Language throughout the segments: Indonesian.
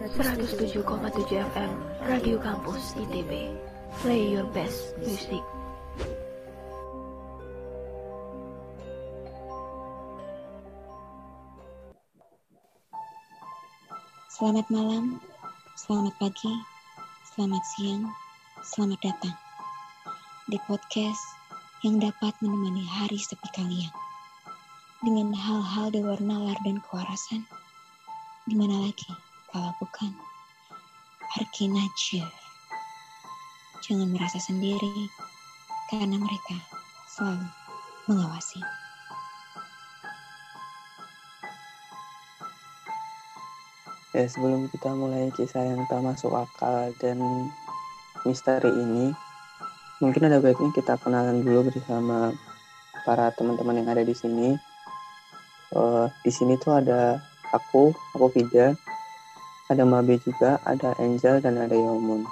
107,7 FM Radio Kampus ITB Play your best music. Selamat malam, selamat pagi, selamat siang, selamat datang di podcast yang dapat menemani hari sepi kalian. Dengan hal-hal dewa nalar dan kewarasan. Di mana lagi kalau bukan Arki Najib. Jangan merasa sendiri karena mereka selalu mengawasi. Ya, sebelum kita mulai kisah yang tak masuk akal dan misteri ini, mungkin ada baiknya kita kenalan dulu bersama para teman-teman yang ada di sini. Uh, di sini tuh ada aku, aku Vida, ada Mabe juga, ada Angel, dan ada Yomun.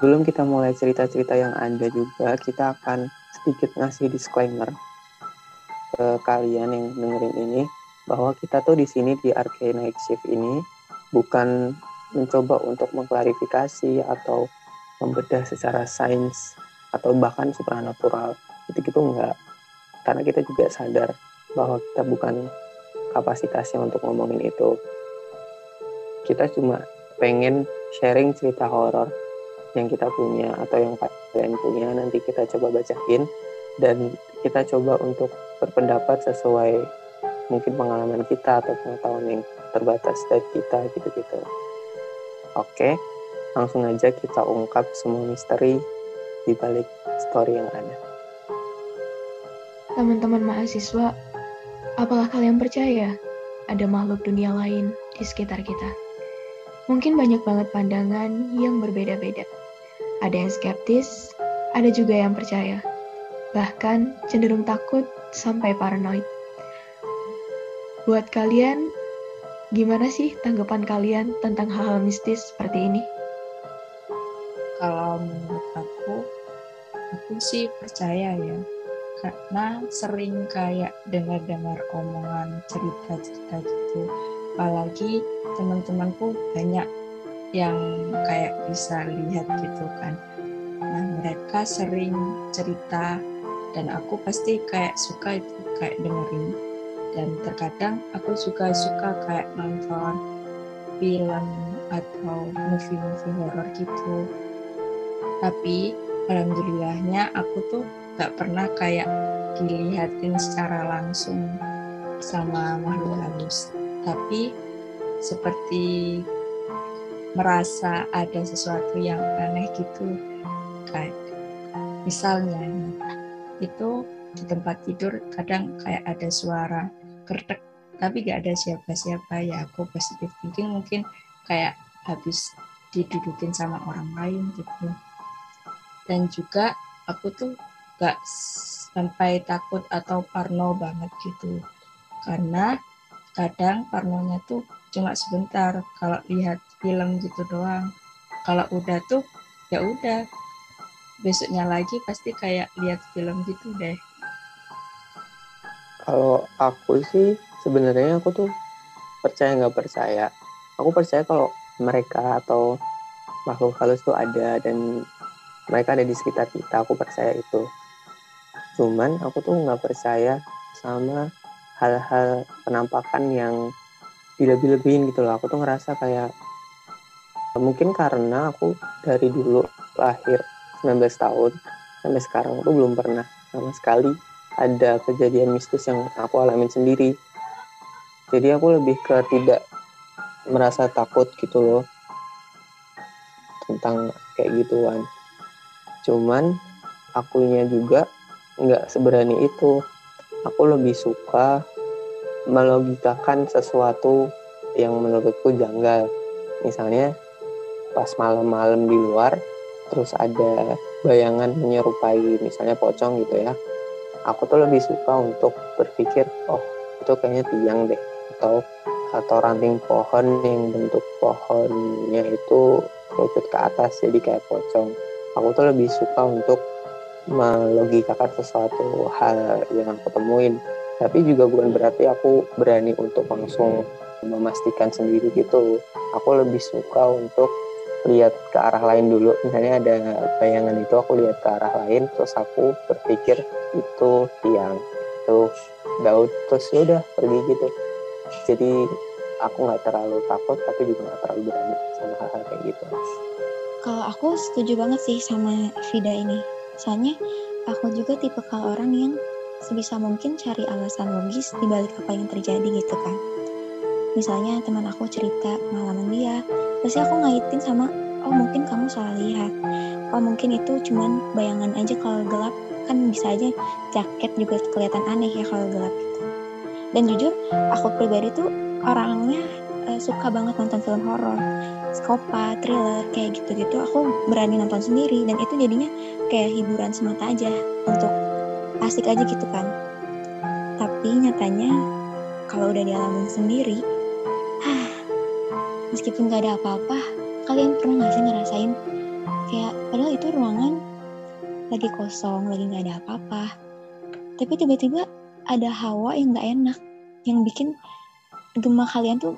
Belum kita mulai cerita-cerita yang ada juga, kita akan sedikit ngasih disclaimer ke kalian yang dengerin ini, bahwa kita tuh di sini di Arcane Night Shift ini bukan mencoba untuk mengklarifikasi atau membedah secara sains atau bahkan supranatural itu gitu enggak karena kita juga sadar bahwa kita bukan kapasitasnya untuk ngomongin itu. Kita cuma pengen sharing cerita horor yang kita punya atau yang kalian punya nanti kita coba bacain dan kita coba untuk berpendapat sesuai mungkin pengalaman kita atau pengetahuan yang terbatas dari kita gitu-gitu. Oke, langsung aja kita ungkap semua misteri di balik story yang ada. Teman-teman mahasiswa, Apakah kalian percaya ada makhluk dunia lain di sekitar kita? Mungkin banyak banget pandangan yang berbeda-beda. Ada yang skeptis, ada juga yang percaya. Bahkan cenderung takut sampai paranoid. Buat kalian, gimana sih tanggapan kalian tentang hal-hal mistis seperti ini? Kalau menurut aku, aku sih percaya ya karena sering kayak dengar-dengar omongan cerita-cerita gitu apalagi teman-temanku banyak yang kayak bisa lihat gitu kan. Nah mereka sering cerita dan aku pasti kayak suka itu kayak dengerin. Dan terkadang aku juga suka kayak nonton film atau movie-movie horor gitu. Tapi alhamdulillahnya aku tuh gak pernah kayak dilihatin secara langsung sama makhluk halus. Tapi seperti merasa ada sesuatu yang aneh gitu kayak misalnya itu di tempat tidur kadang kayak ada suara kertek tapi gak ada siapa-siapa ya aku positif thinking mungkin kayak habis didudukin sama orang lain gitu. Dan juga aku tuh gak sampai takut atau parno banget gitu karena kadang parnonya tuh cuma sebentar kalau lihat film gitu doang. Kalau udah tuh ya udah. Besoknya lagi pasti kayak lihat film gitu deh. Kalau aku sih sebenarnya aku tuh percaya nggak percaya. Aku percaya kalau mereka atau makhluk halus tuh ada dan mereka ada di sekitar kita aku percaya itu. Cuman aku tuh nggak percaya sama hal-hal penampakan yang dilebih-lebihin gitu loh. Aku tuh ngerasa kayak mungkin karena aku dari dulu lahir 19 tahun sampai sekarang tuh belum pernah sama sekali ada kejadian mistis yang aku alamin sendiri. Jadi aku lebih ke tidak merasa takut gitu loh tentang kayak gituan. Cuman akunya juga nggak seberani itu aku lebih suka melogikakan sesuatu yang menurutku janggal. Misalnya pas malam-malam di luar terus ada bayangan menyerupai misalnya pocong gitu ya. Aku tuh lebih suka untuk berpikir oh itu kayaknya tiang deh atau atau ranting pohon yang bentuk pohonnya itu kerucut ke atas jadi kayak pocong. Aku tuh lebih suka untuk melogikakan sesuatu hal yang aku temuin. Tapi juga bukan berarti aku berani untuk langsung memastikan sendiri gitu. Aku lebih suka untuk lihat ke arah lain dulu. Misalnya ada bayangan itu aku lihat ke arah lain terus aku berpikir itu tiang itu daud terus ya udah pergi gitu. Jadi aku nggak terlalu takut tapi juga nggak terlalu berani sama hal-hal kayak gitu. Kalau aku setuju banget sih sama Vida ini soalnya aku juga tipe kalau orang yang sebisa mungkin cari alasan logis di balik apa yang terjadi gitu kan. Misalnya teman aku cerita pengalaman dia pasti aku ngaitin sama oh mungkin kamu salah lihat. Oh mungkin itu cuman bayangan aja kalau gelap. Kan bisa aja jaket juga kelihatan aneh ya kalau gelap gitu. Dan jujur aku pribadi tuh orangnya suka banget nonton film horor. Psikopat, thriller kayak gitu-gitu aku berani nonton sendiri. Dan itu jadinya kayak hiburan semata aja untuk asik aja gitu kan. Tapi nyatanya kalau udah dialamin sendiri meskipun gak ada apa-apa kalian pernah gak sih ngerasain kayak padahal itu ruangan lagi kosong lagi gak ada apa-apa tapi tiba-tiba ada hawa yang gak enak yang bikin gemah kalian tuh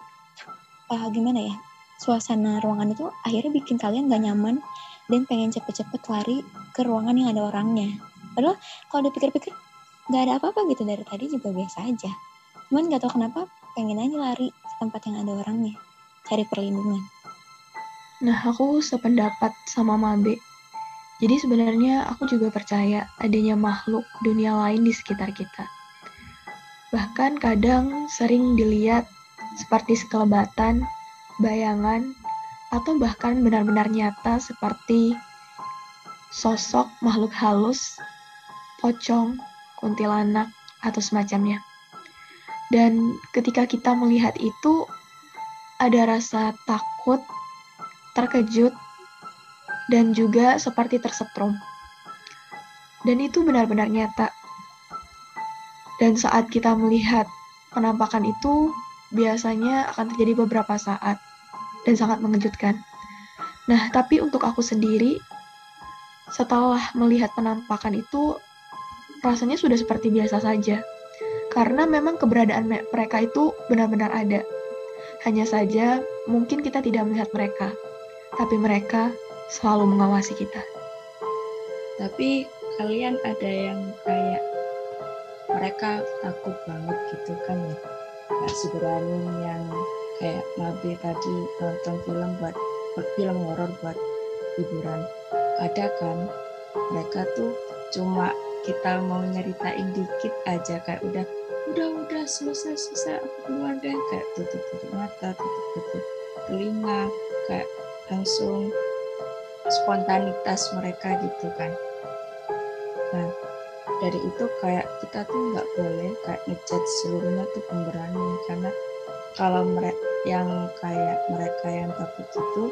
uh, gimana ya suasana ruangan itu akhirnya bikin kalian gak nyaman dan pengen cepet-cepet lari ke ruangan yang ada orangnya padahal kalau dipikir-pikir gak ada apa-apa gitu dari tadi juga biasa aja cuman gak tau kenapa pengen aja lari ke tempat yang ada orangnya cari perlindungan. Nah, aku sependapat sama Mabe. Jadi sebenarnya aku juga percaya adanya makhluk dunia lain di sekitar kita. Bahkan kadang sering dilihat seperti sekelebatan, bayangan, atau bahkan benar-benar nyata seperti sosok makhluk halus, pocong, kuntilanak, atau semacamnya. Dan ketika kita melihat itu, ada rasa takut, terkejut, dan juga seperti tersetrum. Dan itu benar-benar nyata. Dan saat kita melihat penampakan itu, biasanya akan terjadi beberapa saat dan sangat mengejutkan. Nah, tapi untuk aku sendiri, setelah melihat penampakan itu, rasanya sudah seperti biasa saja. Karena memang keberadaan mereka itu benar-benar ada hanya saja, mungkin kita tidak melihat mereka, tapi mereka selalu mengawasi kita. Tapi kalian ada yang kayak mereka takut banget gitu kan ya? Gak seberani yang kayak Mabe tadi nonton film buat film horor buat hiburan. Ada kan? Mereka tuh cuma kita mau nyeritain dikit aja kayak udah udah udah selesai selesai aku keluar deh kayak tutup tutup mata tutup tutup telinga kayak langsung spontanitas mereka gitu kan dari itu kayak kita tuh nggak boleh kayak ngechat seluruhnya tuh pemberani. Karena kalau mereka yang kayak mereka yang takut itu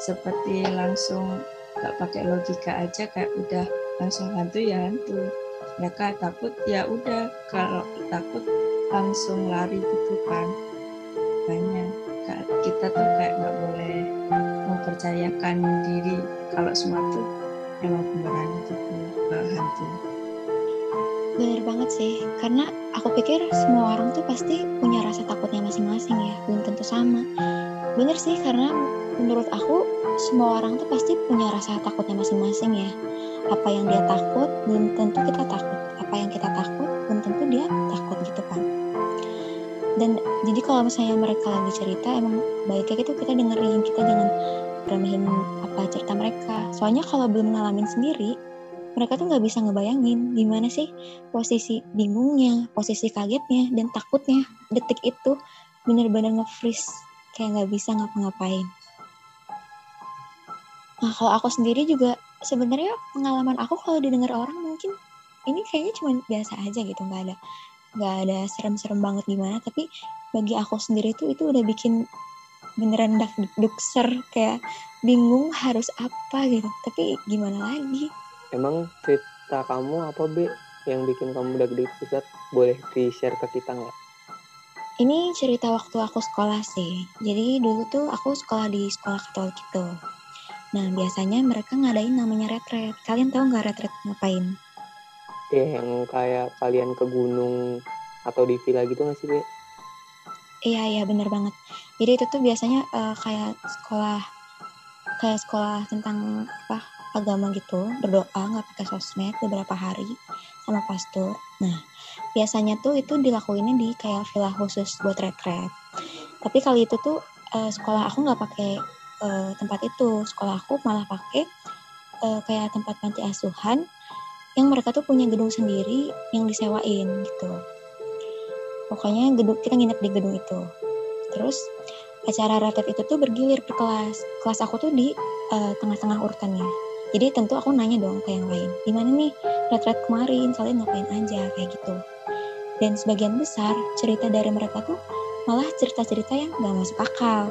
seperti langsung nggak pakai logika aja kayak udah langsung hantu ya hantu. Mereka takut ya udah. Kalau takut langsung lari gitu kan. Banyak kita tuh kayak nggak boleh mempercayakan diri kalau semua tuh emang pemberani gitu hantu bener banget sih karena aku pikir semua orang tuh pasti punya rasa takutnya masing-masing ya belum tentu sama. Bener sih karena menurut aku semua orang tuh pasti punya rasa takutnya masing-masing ya. Apa yang dia takut belum tentu kita takut. Apa yang kita takut belum tentu dia takut gitu kan. Dan jadi kalau misalnya mereka lagi cerita emang baiknya gitu kita dengerin. Kita jangan remehin apa cerita mereka. Soalnya kalau belum ngalamin sendiri mereka tuh nggak bisa ngebayangin gimana sih posisi bingungnya posisi kagetnya dan takutnya detik itu bener-bener nge-freeze kayak nggak bisa ngapa-ngapain. Nah kalau aku sendiri juga sebenarnya pengalaman aku kalau didengar orang mungkin ini kayaknya cuma biasa aja gitu nggak ada nggak ada serem-serem banget gimana tapi bagi aku sendiri tuh itu udah bikin beneran dak dukser kayak bingung harus apa gitu. Tapi gimana lagi emang cerita kamu apa be yang bikin kamu dak dukser boleh di share ke kita nggak ini cerita waktu aku sekolah sih jadi dulu tuh aku sekolah di sekolah katolik gitu Nah, biasanya mereka ngadain namanya retret. Kalian tahu nggak retret ngapain? Ya, yang kayak kalian ke gunung atau di villa gitu nggak sih, Be? iya iya bener banget jadi itu tuh biasanya uh, kayak sekolah kayak sekolah tentang apa agama gitu berdoa nggak pakai sosmed beberapa hari sama pastor. Nah biasanya tuh itu dilakuinnya di kayak villa khusus buat retret. Tapi kali itu tuh uh, sekolah aku nggak pakai uh, tempat itu. Sekolah aku malah pakai uh, kayak tempat panti asuhan yang mereka tuh punya gedung sendiri yang disewain gitu. Pokoknya gedung kita nginep di gedung itu. Terus acara retret itu tuh bergilir per kelas. Kelas aku tuh di tengah-tengah urutannya jadi tentu aku nanya dong ke yang lain gimana nih retret kemarin? Kalian ngapain aja? Kayak gitu. Dan sebagian besar cerita dari mereka tuh malah cerita-cerita yang gak masuk akal.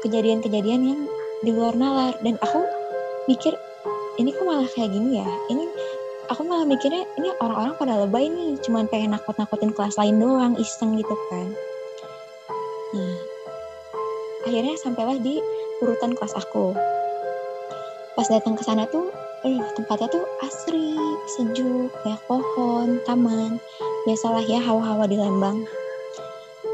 Kejadian-kejadian yang di luar nalar. Dan aku mikir ini kok malah kayak gini ya? Ini aku malah mikirnya ini orang-orang pada lebay nih cuman pengen nakut-nakutin kelas lain doang iseng gitu kan. Nah akhirnya sampailah di urutan kelas aku pas datang ke sana tuh eh tempatnya tuh asri sejuk banyak pohon taman. Biasalah ya hawa-hawa di Lembang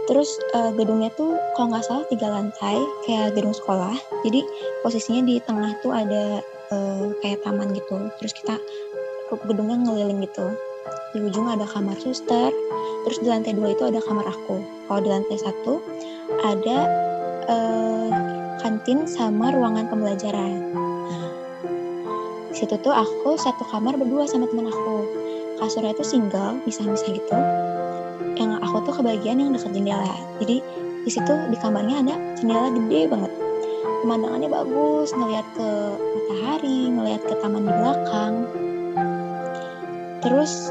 terus uh, gedungnya tuh kalau nggak salah tiga lantai kayak gedung sekolah. Jadi posisinya di tengah tuh ada uh, kayak taman gitu. Terus kita gedungnya ngeliling gitu. Di ujung ada kamar suster terus di lantai dua itu ada kamar aku. Kalau di lantai satu ada uh, kantin sama ruangan pembelajaran di situ tuh aku satu kamar berdua sama teman aku. Kasurnya itu single bisa-bisa gitu. Yang aku tuh kebagian yang dekat jendela. Jadi di situ di kamarnya ada jendela gede banget. Pemandangannya bagus ngelihat ke matahari ngelihat ke taman di belakang. Terus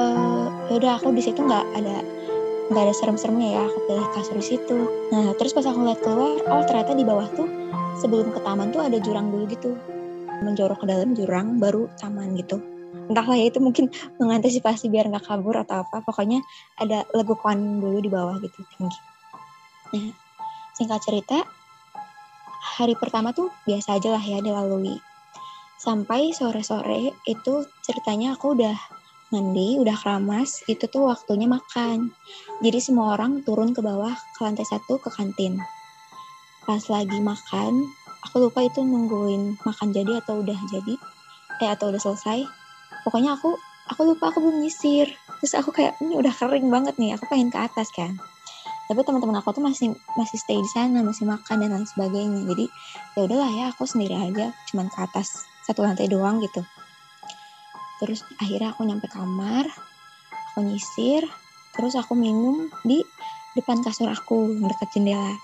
uh, yaudah aku di situ nggak ada nggak ada serem-seremnya ya aku pilih kasur di situ. Nah terus pas aku lihat keluar oh ternyata di bawah tuh sebelum ke taman tuh ada jurang dulu gitu menjorok ke dalam jurang baru taman gitu entahlah ya itu mungkin mengantisipasi biar nggak kabur atau apa pokoknya ada legukan dulu di bawah gitu tinggi nah singkat cerita hari pertama tuh biasa aja lah ya dilalui sampai sore-sore itu ceritanya aku udah mandi, udah keramas, itu tuh waktunya makan. Jadi semua orang turun ke bawah ke lantai satu ke kantin. Pas lagi makan, aku lupa itu nungguin makan jadi atau udah jadi eh atau udah selesai. Pokoknya aku aku lupa aku belum nyisir. Terus aku kayak ini udah kering banget nih aku pengen ke atas kan. Tapi teman-teman aku tuh masih masih stay di sana masih makan dan lain sebagainya. Jadi ya udahlah ya aku sendiri aja cuman ke atas satu lantai doang gitu. Terus akhirnya aku nyampe kamar aku nyisir terus aku minum di depan kasur aku dekat jendela.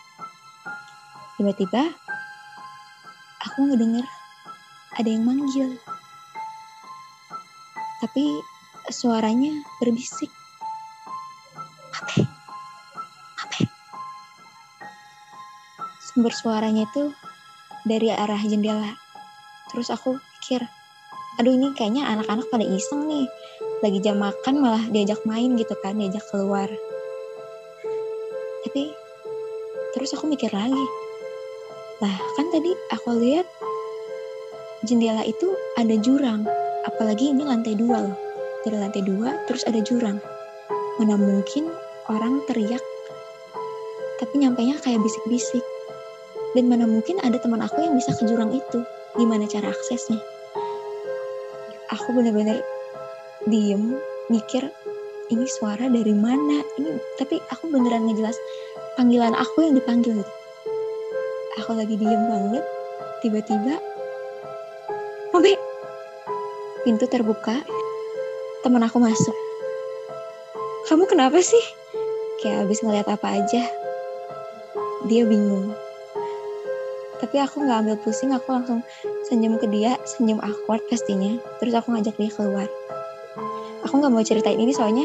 Tiba-tiba aku ngedenger ada yang manggil. Tapi suaranya berbisik. Apa? Apa? Sumber suaranya itu dari arah jendela. Terus aku pikir, aduh ini kayaknya anak-anak pada iseng nih. Lagi jam makan malah diajak main gitu kan, diajak keluar. Tapi terus aku mikir lagi, lah kan tadi aku lihat jendela itu ada jurang. Apalagi ini lantai dua loh. Dari lantai dua terus ada jurang. Mana mungkin orang teriak tapi nyampainya kayak bisik-bisik. Dan mana mungkin ada teman aku yang bisa ke jurang itu. Gimana cara aksesnya? Aku bener-bener diem, mikir ini suara dari mana? Ini tapi aku beneran ngejelas panggilan aku yang dipanggil gitu aku lagi diem banget tiba-tiba Mobi pintu terbuka teman aku masuk. Kamu kenapa sih? Kayak habis ngeliat apa aja. Dia bingung. Tapi aku nggak ambil pusing aku langsung senyum ke dia senyum awkward pastinya. Terus aku ngajak dia keluar. Aku nggak mau ceritain ini soalnya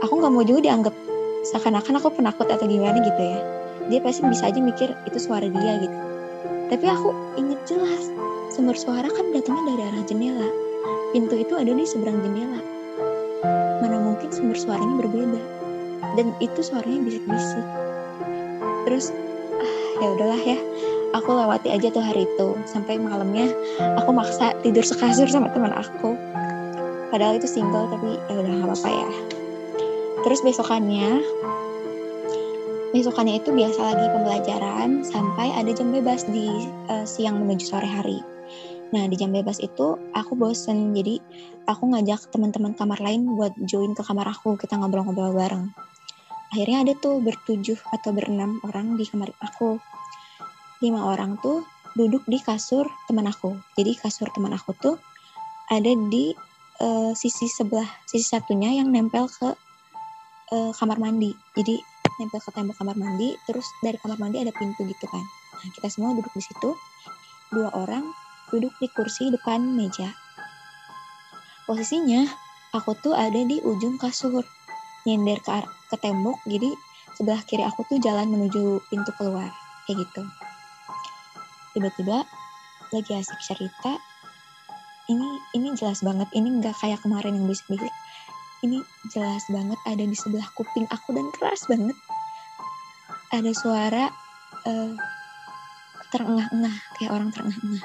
aku nggak mau juga dianggap seakan-akan aku penakut atau gimana gitu ya dia pasti bisa aja mikir itu suara dia gitu. Tapi aku inget jelas sumber suara kan datangnya dari arah jendela. Pintu itu ada di seberang jendela. Mana mungkin sumber suaranya berbeda. Dan itu suaranya bisik-bisik. Terus ah, ya udahlah ya. Aku lewati aja tuh hari itu. Sampai malamnya aku maksa tidur sekasur sama teman aku. Padahal itu single tapi ya udah apa-apa ya. Terus besokannya besokannya itu biasa lagi pembelajaran sampai ada jam bebas di uh, siang menuju sore hari. Nah di jam bebas itu aku bosen jadi aku ngajak teman-teman kamar lain buat join ke kamar aku kita ngobrol-ngobrol bareng. Akhirnya ada tuh bertujuh atau berenam orang di kamar aku. Lima orang tuh duduk di kasur teman aku. Jadi kasur teman aku tuh ada di uh, sisi sebelah sisi satunya yang nempel ke uh, kamar mandi. Jadi nempel ke tembok kamar mandi, terus dari kamar mandi ada pintu gitu kan. Nah, kita semua duduk di situ. Dua orang duduk di kursi depan meja. Posisinya, aku tuh ada di ujung kasur, nyender ke, ke tembok, jadi sebelah kiri aku tuh jalan menuju pintu keluar, kayak gitu. Tiba-tiba lagi asik cerita, ini ini jelas banget, ini nggak kayak kemarin yang bisik-bisik ini jelas banget ada di sebelah kuping aku dan keras banget. Ada suara uh, terengah-engah, kayak orang terengah-engah.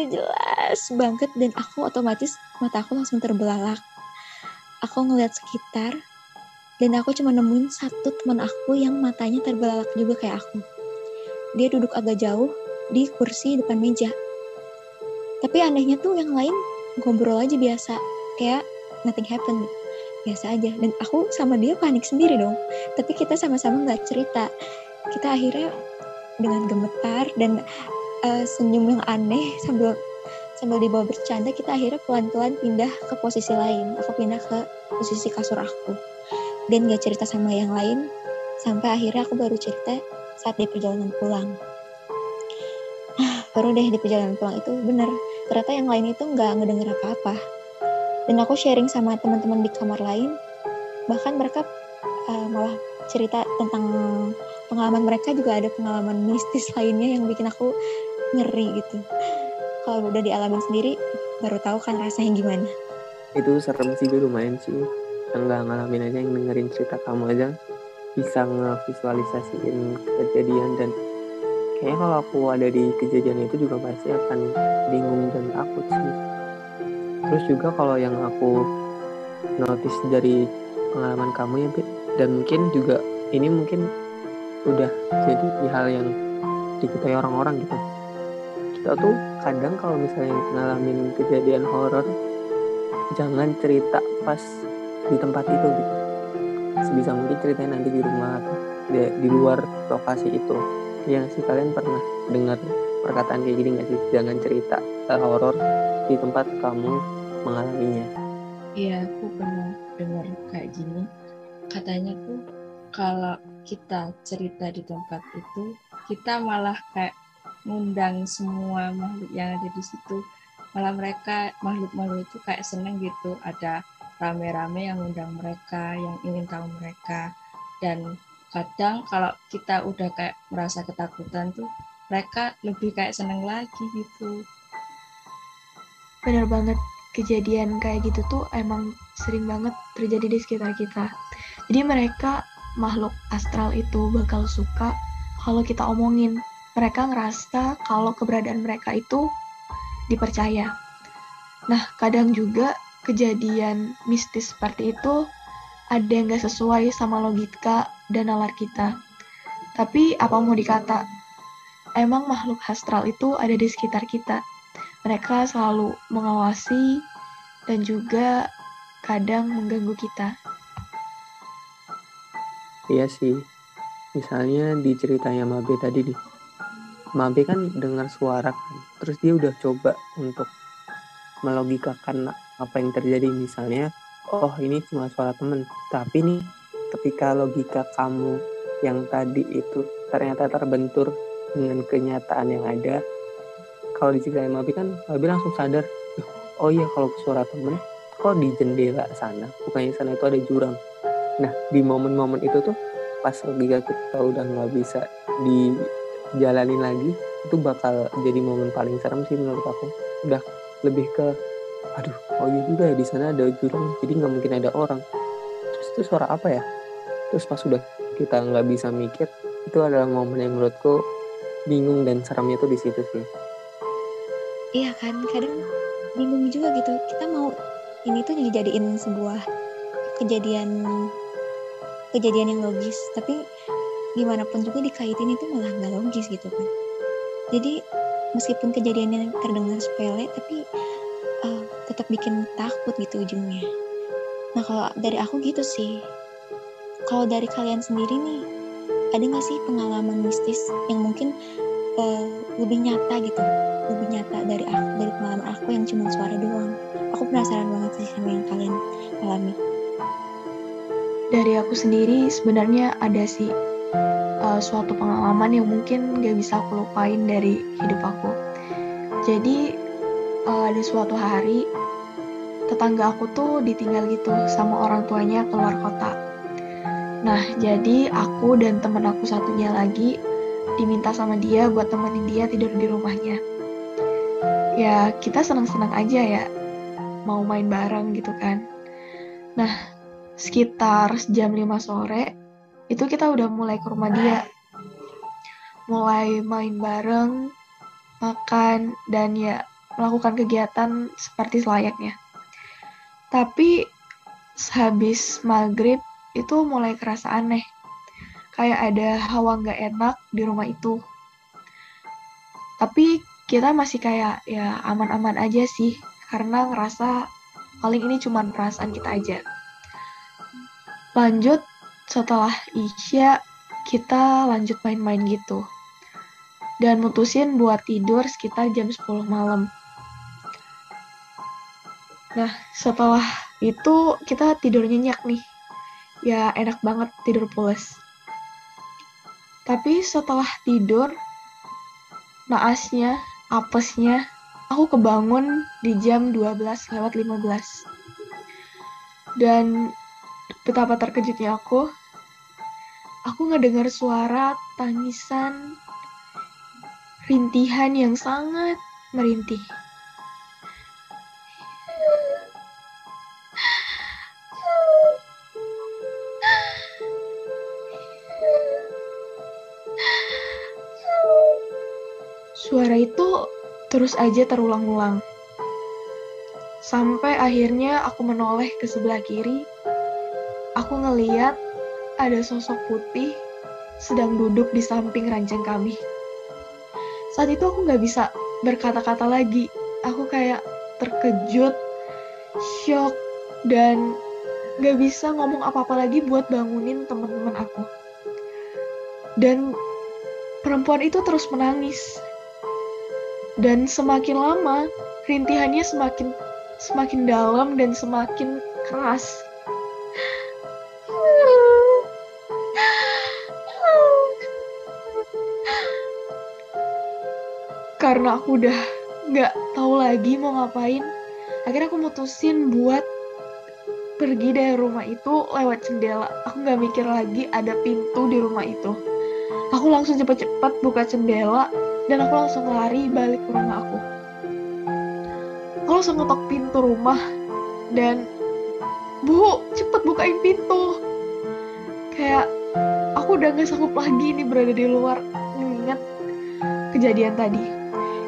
Jelas banget dan aku otomatis mata aku langsung terbelalak. Aku ngeliat sekitar dan aku cuma nemuin satu teman aku yang matanya terbelalak juga kayak aku dia duduk agak jauh di kursi depan meja. Tapi anehnya tuh yang lain ngobrol aja biasa, kayak nothing happen, biasa aja. Dan aku sama dia panik sendiri dong. Tapi kita sama-sama nggak cerita. Kita akhirnya dengan gemetar dan uh, senyum yang aneh sambil sambil dibawa bercanda kita akhirnya pelan-pelan pindah ke posisi lain. Aku pindah ke posisi kasur aku dan gak cerita sama yang lain sampai akhirnya aku baru cerita saat di perjalanan pulang. Nah, baru deh di perjalanan pulang itu bener. Ternyata yang lain itu nggak ngedenger apa-apa. Dan aku sharing sama teman-teman di kamar lain, bahkan mereka uh, malah cerita tentang pengalaman mereka juga ada pengalaman mistis lainnya yang bikin aku ngeri gitu. Kalau udah dialamin sendiri, baru tahu kan rasanya gimana. Itu serem sih, lumayan sih. Yang nggak ngalamin aja, yang dengerin cerita kamu aja bisa ngevisualisasiin kejadian dan kayaknya kalau aku ada di kejadian itu juga pasti akan bingung dan takut sih. Terus juga kalau yang aku notice dari pengalaman kamu ya Bi, dan mungkin juga ini mungkin udah jadi hal yang diketahui orang-orang gitu. Kita tuh kadang kalau misalnya ngalamin kejadian horor jangan cerita pas di tempat itu gitu. Sebisa mungkin ceritain nanti di rumah atau di, di luar lokasi itu yang sih kalian pernah dengar perkataan kayak gini nggak sih? Jangan cerita uh, horor di tempat kamu mengalaminya. Iya aku pernah dengar kayak gini. Katanya tuh kalau kita cerita di tempat itu kita malah kayak ngundang semua makhluk yang ada di situ. Malah mereka makhluk-makhluk itu kayak seneng gitu. Ada rame-rame yang undang mereka, yang ingin tahu mereka. Dan kadang kalau kita udah kayak merasa ketakutan tuh, mereka lebih kayak seneng lagi gitu. Bener banget, kejadian kayak gitu tuh emang sering banget terjadi di sekitar kita. Jadi mereka makhluk astral itu bakal suka kalau kita omongin. Mereka ngerasa kalau keberadaan mereka itu dipercaya. Nah, kadang juga kejadian mistis seperti itu ada yang gak sesuai sama logika dan nalar kita. Tapi apa mau dikata, emang makhluk astral itu ada di sekitar kita. Mereka selalu mengawasi dan juga kadang mengganggu kita. Iya sih, misalnya di ceritanya Mabe tadi nih, Mabe kan dengar suara kan, terus dia udah coba untuk melogikakan apa yang terjadi misalnya oh ini cuma suara temen. Tapi nih ketika logika kamu yang tadi itu ternyata terbentur dengan kenyataan yang ada kalau diceritain Mabi kan Mabi langsung sadar oh iya kalau suara temen kok di jendela sana? Bukannya sana itu ada jurang. Nah di momen-momen itu tuh pas logika kita udah nggak bisa dijalanin lagi itu bakal jadi momen paling serem sih menurut aku. Udah lebih ke aduh oh iya juga ya di sana ada jurang jadi nggak mungkin ada orang. Terus itu suara apa ya? Terus pas sudah kita nggak bisa mikir itu adalah momen yang menurutku bingung dan seremnya tuh di situ sih. Iya kan kadang bingung juga gitu. Kita mau ini tuh dijadiin sebuah kejadian kejadian yang logis. Tapi gimana pun juga dikaitin itu malah nggak logis gitu kan. Jadi meskipun kejadiannya terdengar sepele tapi tetap bikin takut gitu ujungnya. Nah kalau dari aku gitu sih. Kalau dari kalian sendiri nih ada nggak sih pengalaman mistis yang mungkin uh, lebih nyata gitu? Lebih nyata dari aku dari pengalaman aku yang cuma suara doang. Aku penasaran banget sih sama yang kalian alami. Dari aku sendiri sebenarnya ada sih uh, suatu pengalaman yang mungkin gak bisa aku lupain dari hidup aku. Jadi uh, ada suatu hari tetangga aku tuh ditinggal gitu sama orang tuanya keluar kota. Nah, jadi aku dan temen aku satunya lagi diminta sama dia buat temenin dia tidur di rumahnya. Ya, kita senang-senang aja ya, mau main bareng gitu kan. Nah, sekitar jam 5 sore, itu kita udah mulai ke rumah dia mulai main bareng makan dan ya melakukan kegiatan seperti selayaknya tapi habis maghrib itu mulai kerasa aneh kayak ada hawa nggak enak di rumah itu tapi kita masih kayak ya aman-aman aja sih karena ngerasa paling ini cuma perasaan kita aja lanjut setelah Isya kita lanjut main-main gitu. Dan mutusin buat tidur sekitar jam 10 malam. Nah, setelah itu kita tidur nyenyak nih. Ya enak banget tidur pules. Tapi setelah tidur, naasnya, apesnya, aku kebangun di jam 12 lewat 15. Dan betapa terkejutnya aku aku ngedengar suara tangisan rintihan yang sangat merintih. Suara itu terus aja terulang-ulang. Sampai akhirnya aku menoleh ke sebelah kiri. Aku ngeliat ada sosok putih sedang duduk di samping ranjang kami. Saat itu aku nggak bisa berkata-kata lagi. Aku kayak terkejut, shock, dan nggak bisa ngomong apa-apa lagi buat bangunin teman-teman aku. Dan perempuan itu terus menangis. Dan semakin lama, rintihannya semakin semakin dalam dan semakin keras. karena aku udah nggak tahu lagi mau ngapain akhirnya aku mutusin buat pergi dari rumah itu lewat jendela aku nggak mikir lagi ada pintu di rumah itu aku langsung cepet-cepet buka jendela dan aku langsung lari balik ke rumah aku aku langsung ngetok pintu rumah dan bu cepet bukain pintu kayak aku udah gak sanggup lagi nih berada di luar mengingat kejadian tadi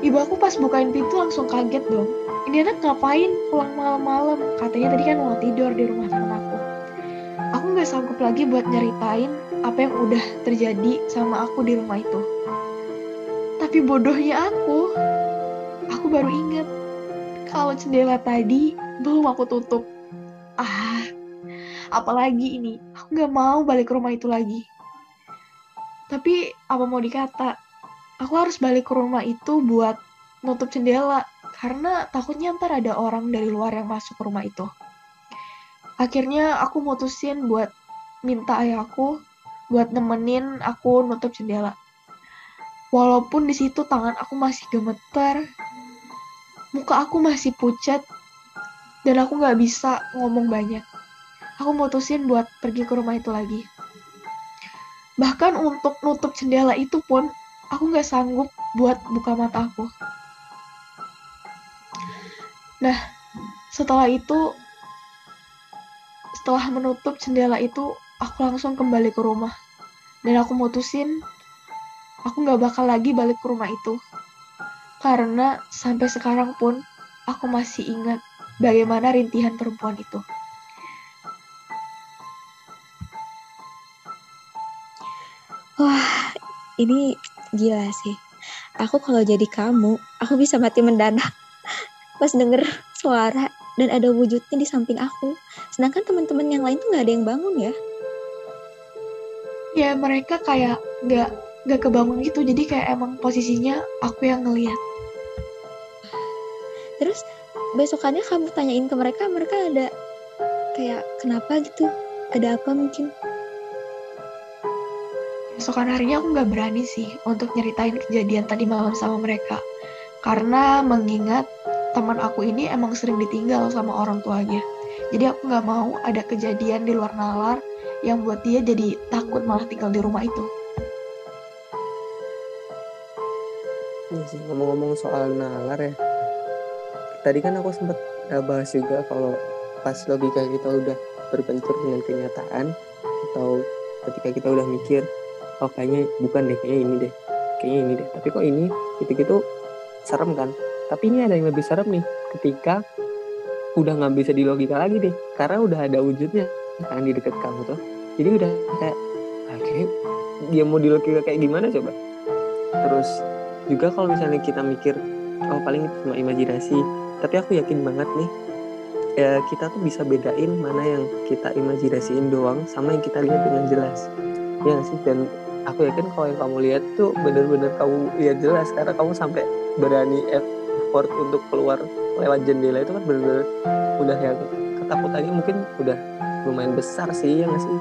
Ibu aku pas bukain pintu langsung kaget dong. Ini anak ngapain pulang malam-malam? Katanya tadi kan mau tidur di rumah temen aku. Aku nggak sanggup lagi buat nyeritain apa yang udah terjadi sama aku di rumah itu. Tapi bodohnya aku, aku baru inget kalau jendela tadi belum aku tutup. Ah, apalagi ini, aku nggak mau balik ke rumah itu lagi. Tapi apa mau dikata, aku harus balik ke rumah itu buat nutup jendela karena takutnya ntar ada orang dari luar yang masuk ke rumah itu. Akhirnya aku mutusin buat minta ayahku buat nemenin aku nutup jendela. Walaupun di situ tangan aku masih gemeter, muka aku masih pucat, dan aku nggak bisa ngomong banyak. Aku mutusin buat pergi ke rumah itu lagi. Bahkan untuk nutup jendela itu pun aku nggak sanggup buat buka mata aku. Nah, setelah itu, setelah menutup jendela itu, aku langsung kembali ke rumah. Dan aku mutusin, aku nggak bakal lagi balik ke rumah itu. karena sampai sekarang pun aku masih ingat bagaimana rintihan perempuan itu. Wah, ini gila sih. Aku kalau jadi kamu, aku bisa mati mendadak pas denger suara dan ada wujudnya di samping aku. Sedangkan teman-teman yang lain tuh nggak ada yang bangun ya. Ya mereka kayak nggak nggak kebangun gitu, jadi kayak emang posisinya aku yang ngeliat. Terus besokannya kamu tanyain ke mereka, mereka ada kayak kenapa gitu? Ada apa mungkin? Besokan harinya aku nggak berani sih untuk nyeritain kejadian tadi malam sama mereka. Karena mengingat teman aku ini emang sering ditinggal sama orang tuanya. Jadi aku nggak mau ada kejadian di luar nalar yang buat dia jadi takut malah tinggal di rumah itu. Sih ngomong-ngomong soal nalar ya. Tadi kan aku sempat uh, bahas juga kalau pas logika kita udah berbentur dengan kenyataan atau ketika kita udah mikir oh kayaknya bukan deh kayaknya ini deh kayaknya ini deh. Tapi kok ini gitu-gitu serem kan? Tapi ini ada yang lebih serem nih ketika udah nggak bisa di logika lagi deh karena udah ada wujudnya kan di dekat kamu tuh. Jadi udah kayak ah, kayak dia mau di logika kayak gimana coba? Terus juga kalau misalnya kita mikir oh paling itu cuma imajinasi. Tapi aku yakin banget nih ya kita tuh bisa bedain mana yang kita imajinasiin doang sama yang kita lihat dengan jelas. Ya sih? Dan aku yakin kalau yang kamu lihat tuh bener-bener kamu lihat jelas. Karena kamu sampai berani effort untuk keluar lewat jendela itu kan bener-bener udah yang ketakutannya mungkin udah lumayan besar sih ya nggak sih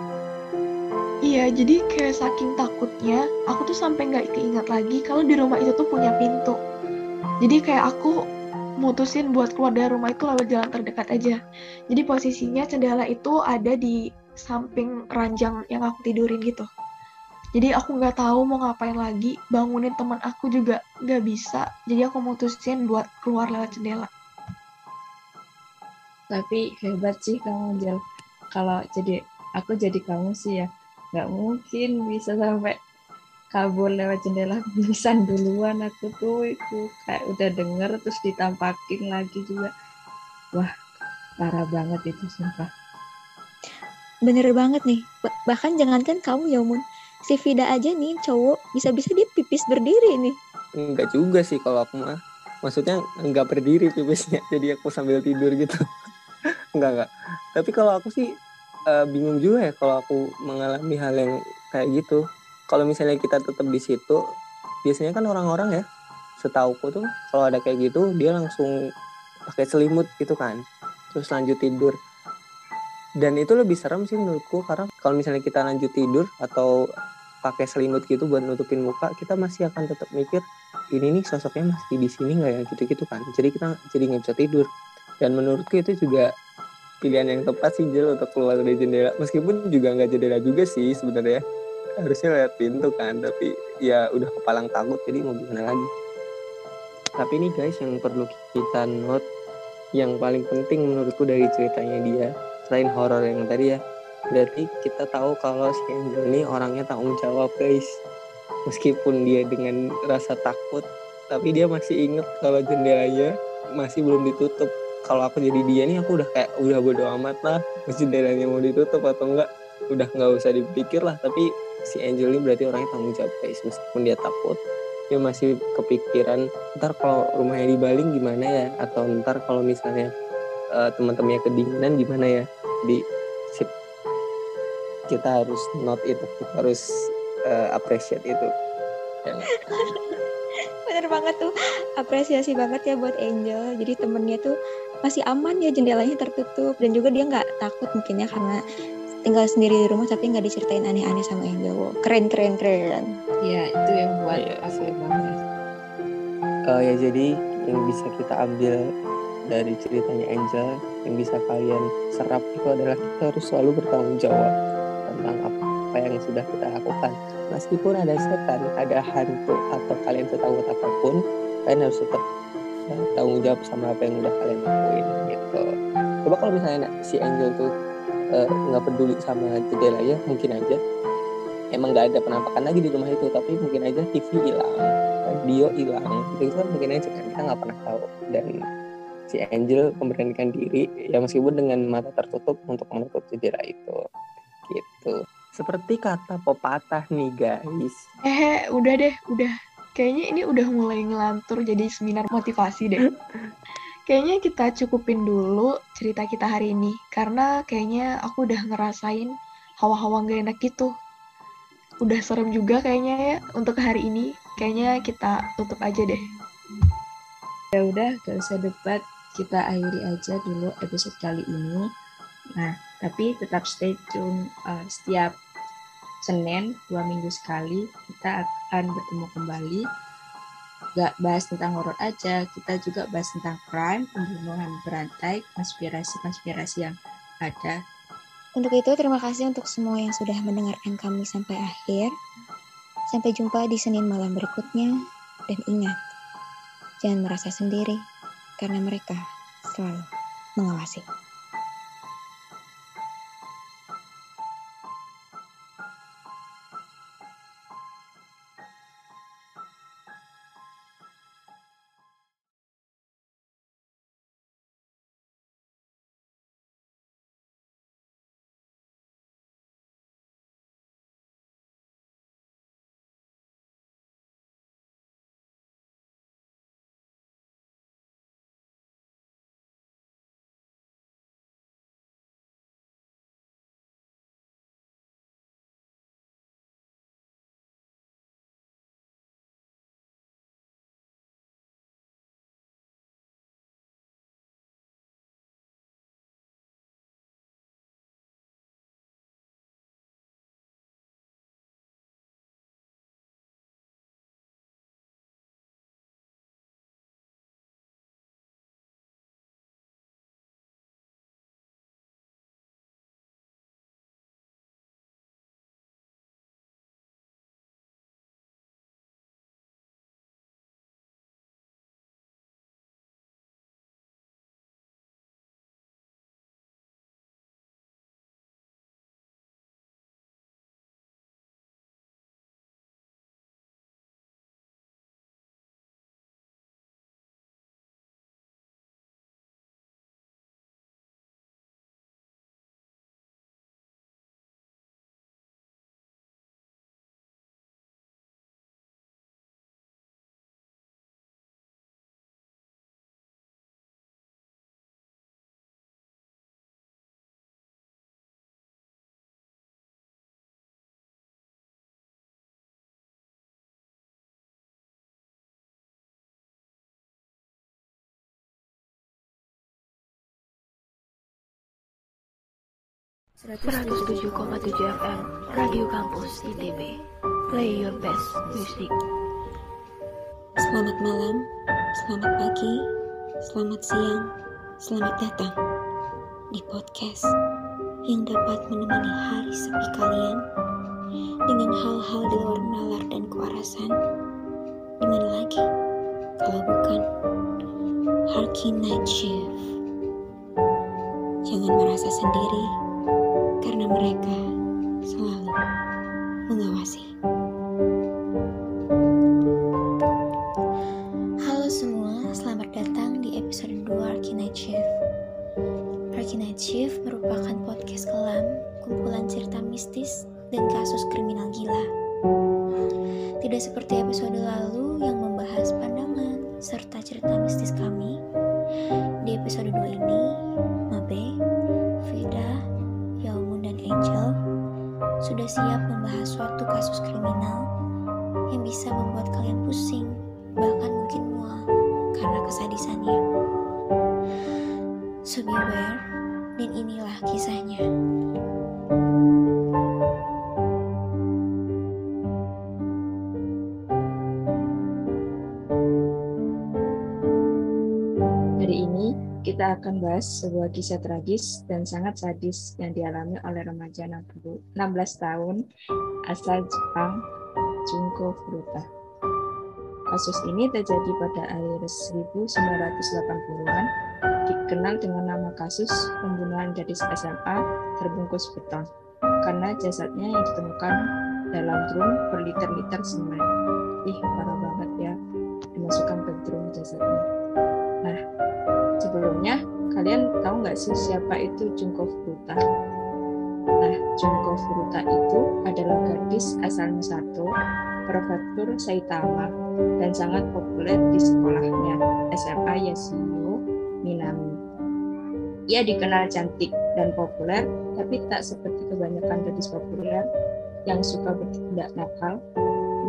Iya, jadi kayak saking takutnya, aku tuh sampai nggak keingat lagi kalau di rumah itu tuh punya pintu. Jadi kayak aku mutusin buat keluar dari rumah itu lewat jalan terdekat aja. Jadi posisinya jendela itu ada di samping ranjang yang aku tidurin gitu. Jadi aku nggak tahu mau ngapain lagi, bangunin teman aku juga nggak bisa. Jadi aku mutusin buat keluar lewat jendela. Tapi hebat sih kamu Jel. Kalau jadi aku jadi kamu sih ya nggak mungkin bisa sampai kabur lewat jendela bisa duluan aku tuh itu kayak udah denger terus ditampakin lagi juga wah parah banget itu sumpah Bener banget nih. Ba- bahkan jangankan kamu ya Mun. Si Vida aja nih cowok bisa-bisa dia pipis berdiri nih. enggak juga sih kalau aku mah maksudnya enggak berdiri pipisnya jadi aku sambil tidur gitu enggak enggak tapi kalau aku sih eh, bingung juga ya kalau aku mengalami hal yang kayak gitu. Kalau misalnya kita tetap di situ biasanya kan orang-orang ya setauku tuh kalau ada kayak gitu dia langsung pakai selimut gitu kan terus lanjut tidur. Dan itu lebih serem sih menurutku karena kalau misalnya kita lanjut tidur atau pakai selimut gitu buat nutupin muka kita masih akan tetap mikir ini nih sosoknya masih di sini nggak ya? Gitu-gitu kan. Jadi kita jadi nggak bisa tidur. Dan menurutku itu juga pilihan yang tepat sih Jel untuk keluar dari jendela. Meskipun juga nggak jendela juga sih sebenarnya. Harusnya lihat pintu kan tapi ya udah kepalang takut jadi mau gimana lagi. Tapi ini guys yang perlu kita note yang paling penting menurutku dari ceritanya dia selain horor yang tadi ya berarti kita tahu kalau si Angel ini orangnya tanggung jawab guys. Meskipun dia dengan rasa takut tapi dia masih inget kalau jendelanya masih belum ditutup kalau aku jadi dia nih aku udah kayak udah bodo amat lah. Jendelanya mau ditutup atau enggak udah nggak usah dipikir lah. Tapi si Angel ini berarti orangnya tanggung jawab guys. Meskipun dia takut dia masih kepikiran ntar kalau rumahnya dibaling gimana ya? Atau ntar kalau misalnya uh, teman-temannya kedinginan gimana ya? Di kita harus note itu. Kita harus uh, appreciate itu Bener banget tuh. Apresiasi banget ya buat Angel. Jadi temennya tuh masih aman ya jendelanya tertutup dan juga dia nggak takut mungkin ya karena tinggal sendiri di rumah tapi nggak diceritain aneh-aneh sama Angel. Wow, keren keren keren. ya itu yang buat Iya aku sih. banget Uh, ya jadi yang bisa kita ambil dari ceritanya Angel yang bisa kalian serap itu adalah kita harus selalu bertanggung jawab tentang apa yang sudah kita lakukan meskipun ada setan ada hantu atau kalian setakut apa pun kalian harus tetap uh, tanggung jawab sama apa yang udah kalian lakuin gitu. Coba kalau misalnya si Angel tuh uh, nggak peduli sama jendela ya mungkin aja. Emang nggak ada penampakan lagi di rumah itu tapi mungkin aja TV hilang Dio hilang itu kan mungkin aja kan kita nggak pernah tahu. Dan si Angel memberanikan diri ya meskipun dengan mata tertutup untuk menutup jendela itu gitu seperti kata pepatah nih guys Eh, udah deh, udah. Kayaknya ini udah mulai ngelantur jadi seminar motivasi deh. kayaknya kita cukupin dulu cerita kita hari ini. Karena kayaknya aku udah ngerasain hawa-hawa gak enak gitu. Udah serem juga kayaknya ya untuk hari ini. Kayaknya kita tutup aja deh. Ya udah, gak usah debat. Kita akhiri aja dulu episode kali ini. Nah, tapi tetap stay tune uh, setiap Senin dua minggu sekali kita akan bertemu kembali. Gak bahas tentang horor aja, kita juga bahas tentang crime, pembunuhan berantai, konspirasi-konspirasi yang ada. Untuk itu, terima kasih untuk semua yang sudah mendengarkan kami sampai akhir. Sampai jumpa di Senin malam berikutnya. Dan ingat, jangan merasa sendiri, karena mereka selalu mengawasi. Seratus tujuh koma tujuh FM Radio Kampus ITB. Play your best music. Selamat malam, selamat pagi, selamat siang, selamat datang di podcast yang dapat menemani hari sepi kalian dengan hal-hal di luar nalar dan kewarasan. Mana lagi kalau bukan Harky Night Shift. Jangan merasa sendiri karena mereka selalu mengawasi. Akan bahas sebuah kisah tragis dan sangat sadis yang dialami oleh remaja 60 16 tahun asal Jepang, Junko Furuta. Kasus ini terjadi pada akhir 1980-an, dikenal dengan nama kasus pembunuhan gadis SMA terbungkus beton, karena jasadnya yang ditemukan dalam drum berliter-liter semen. Ih, parah nggak sih siapa itu Junko Furuta? Nah, Junko Furuta itu adalah gadis asal Misato, prefektur Saitama, dan sangat populer di sekolahnya, SMA Yasuyo Minami. Ia dikenal cantik dan populer, tapi tak seperti kebanyakan gadis populer yang suka bertindak nakal.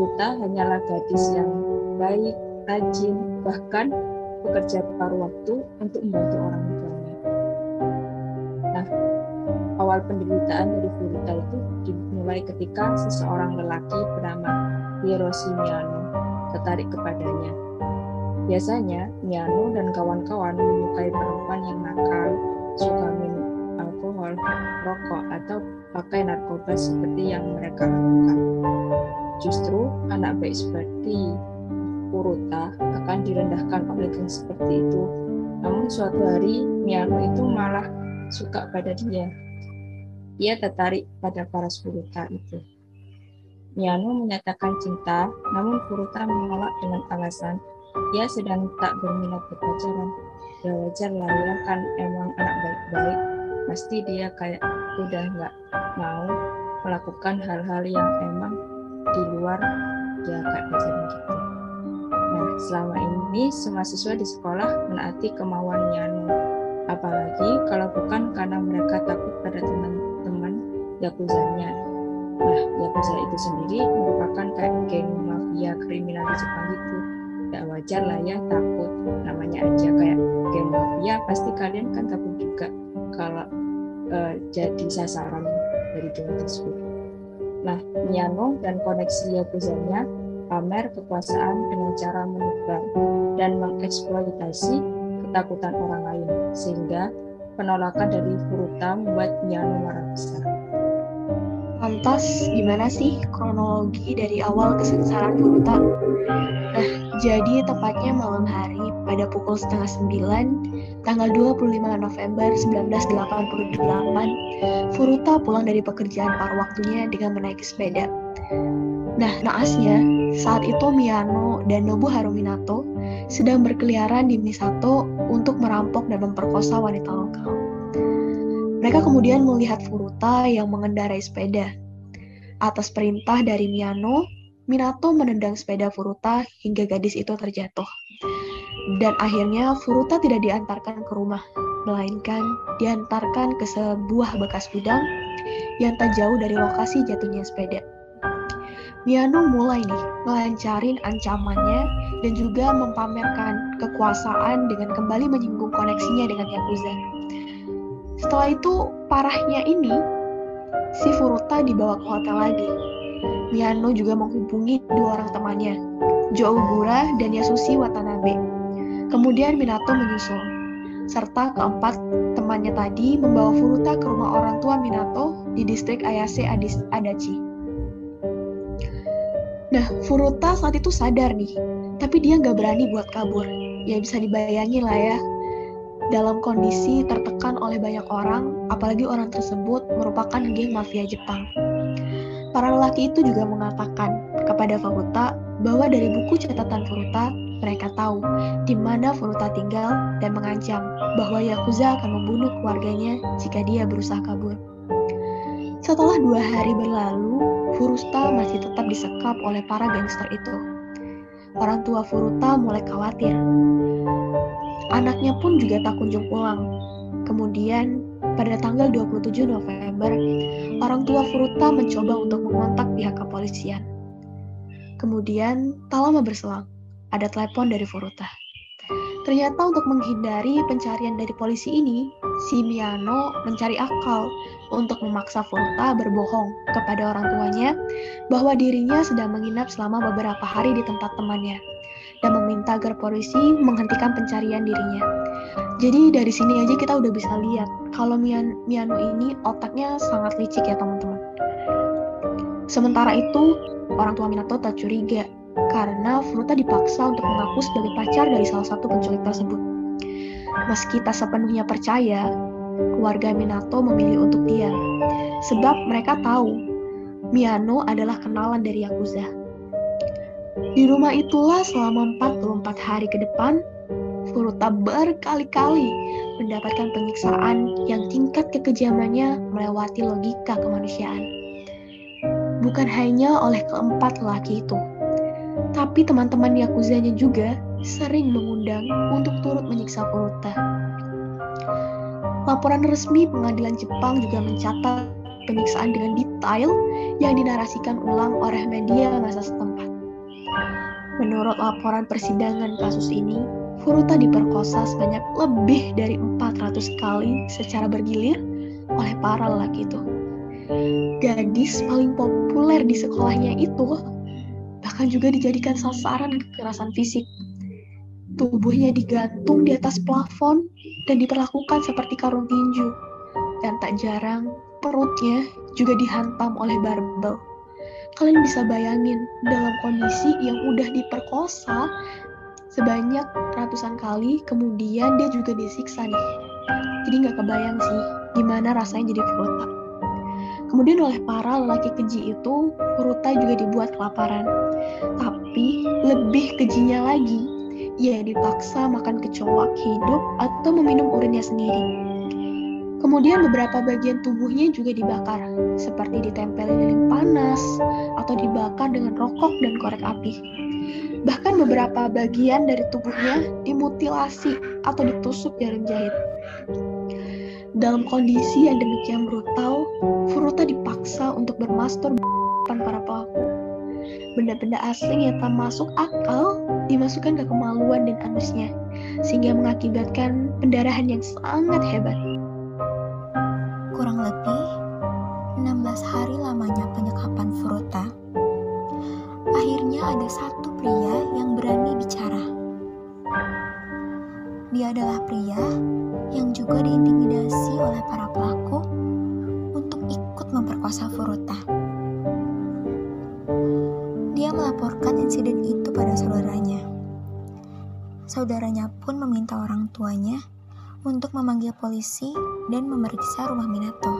Buta hanyalah gadis yang baik, rajin, bahkan bekerja paruh waktu untuk membantu orang tuanya. Awal penderitaan dari Furuta itu dimulai ketika seseorang lelaki bernama Hiroshi Miyano tertarik kepadanya. Biasanya, Miyano dan kawan-kawan menyukai perempuan yang nakal, suka minum alkohol, rokok, atau pakai narkoba seperti yang mereka lakukan. Justru, anak baik seperti Furuta akan direndahkan oleh geng seperti itu. Namun suatu hari Miyano itu malah suka pada dia. Ia tertarik pada para Furuta itu. Miyano menyatakan cinta, namun Furuta menolak dengan alasan ia sedang tak berminat berpacaran. Ya wajar lah ya kan emang anak baik-baik. Pasti dia kayak udah nggak mau melakukan hal-hal yang emang di luar ya kayak pacaran gitu. Nah, selama ini semua siswa di sekolah menaati kemauan Yano. Apalagi kalau bukan karena mereka takut pada teman-teman Yakuzanya. Nah, Yakuza itu sendiri merupakan kayak geng mafia kriminal di Jepang gitu. Gak wajar lah ya takut. Namanya aja kayak geng mafia, pasti kalian kan takut juga kalau uh, jadi sasaran dari geng tersebut. Nah, Miyano dan koneksi Yakuzanya pamer kekuasaan dengan cara menyebar dan mengeksploitasi ketakutan orang lain, sehingga penolakan dari Furuta membuat Miyano marah besar. Lantas, gimana sih kronologi dari awal kesengsaraan Furuta? Nah, jadi tepatnya malam hari pada pukul setengah sembilan, tanggal 25 November 1988, Furuta pulang dari pekerjaan paruh waktunya dengan menaiki sepeda. Nah, naasnya, saat itu Miyano dan Nobu Haruminato sedang berkeliaran di Misato untuk merampok dan memperkosa wanita lokal. Mereka kemudian melihat Furuta yang mengendarai sepeda. Atas perintah dari Miyano, Minato menendang sepeda Furuta hingga gadis itu terjatuh. Dan akhirnya Furuta tidak diantarkan ke rumah, melainkan diantarkan ke sebuah bekas gudang yang tak jauh dari lokasi jatuhnya sepeda. Miano mulai nih melancarin ancamannya dan juga mempamerkan kekuasaan dengan kembali menyinggung koneksinya dengan Yakuza. Setelah itu, parahnya ini, si Furuta dibawa ke hotel lagi. Miano juga menghubungi dua orang temannya, Jo Ogura dan Yasushi Watanabe. Kemudian Minato menyusul, serta keempat temannya tadi membawa Furuta ke rumah orang tua Minato di distrik Ayase Adachi. Nah, Furuta saat itu sadar nih, tapi dia nggak berani buat kabur. Ya bisa dibayangin lah ya, dalam kondisi tertekan oleh banyak orang, apalagi orang tersebut merupakan geng mafia Jepang. Para lelaki itu juga mengatakan kepada Furuta bahwa dari buku catatan Furuta, mereka tahu di mana Furuta tinggal dan mengancam bahwa Yakuza akan membunuh keluarganya jika dia berusaha kabur. Setelah dua hari berlalu, Furuta masih tetap disekap oleh para gangster itu. Orang tua Furuta mulai khawatir. Anaknya pun juga tak kunjung pulang. Kemudian, pada tanggal 27 November, orang tua Furuta mencoba untuk mengontak pihak kepolisian. Kemudian, tak lama berselang, ada telepon dari Furuta. Ternyata untuk menghindari pencarian dari polisi ini, si Miyano mencari akal untuk memaksa Furuta berbohong kepada orang tuanya bahwa dirinya sedang menginap selama beberapa hari di tempat temannya dan meminta agar polisi menghentikan pencarian dirinya. Jadi dari sini aja kita udah bisa lihat kalau Miyano ini otaknya sangat licik ya teman-teman. Sementara itu, orang tua Minato tak curiga karena Furuta dipaksa untuk mengaku sebagai pacar dari salah satu penculik tersebut. Meski tak sepenuhnya percaya, keluarga Minato memilih untuk diam, sebab mereka tahu Miyano adalah kenalan dari Yakuza. Di rumah itulah selama 44 hari ke depan, Furuta berkali-kali mendapatkan penyiksaan yang tingkat kekejamannya melewati logika kemanusiaan. Bukan hanya oleh keempat lelaki itu, tapi teman-teman Yakuzanya juga sering mengundang untuk turut menyiksa Furuta. Laporan resmi pengadilan Jepang juga mencatat penyiksaan dengan detail yang dinarasikan ulang oleh media masa setempat. Menurut laporan persidangan kasus ini, Furuta diperkosa sebanyak lebih dari 400 kali secara bergilir oleh para lelaki itu. Gadis paling populer di sekolahnya itu bahkan juga dijadikan sasaran kekerasan fisik. Tubuhnya digantung di atas plafon dan diperlakukan seperti karung tinju. Dan tak jarang perutnya juga dihantam oleh barbel. Kalian bisa bayangin dalam kondisi yang udah diperkosa sebanyak ratusan kali, kemudian dia juga disiksa nih. Jadi nggak kebayang sih gimana rasanya jadi Furuta. Kemudian oleh para lelaki keji itu, Furuta juga dibuat kelaparan. Tapi lebih kejinya lagi, ia dipaksa makan kecoak hidup atau meminum urinnya sendiri. Kemudian beberapa bagian tubuhnya juga dibakar, seperti ditempel lilin panas atau dibakar dengan rokok dan korek api. Bahkan beberapa bagian dari tubuhnya dimutilasi atau ditusuk jarum jahit. Dalam kondisi yang demikian brutal, Furuta dipaksa untuk bermastur depan para pelaku. Benda-benda asing yang tak masuk akal dimasukkan ke kemaluan dan anusnya, sehingga mengakibatkan pendarahan yang sangat hebat kurang lebih 16 hari lamanya penyekapan Furuta, akhirnya ada satu pria yang berani bicara. Dia adalah pria yang juga diintimidasi oleh para pelaku untuk ikut memperkosa Furuta. Dia melaporkan insiden itu pada saudaranya. Saudaranya pun meminta orang tuanya untuk memanggil polisi dan memeriksa rumah Minato.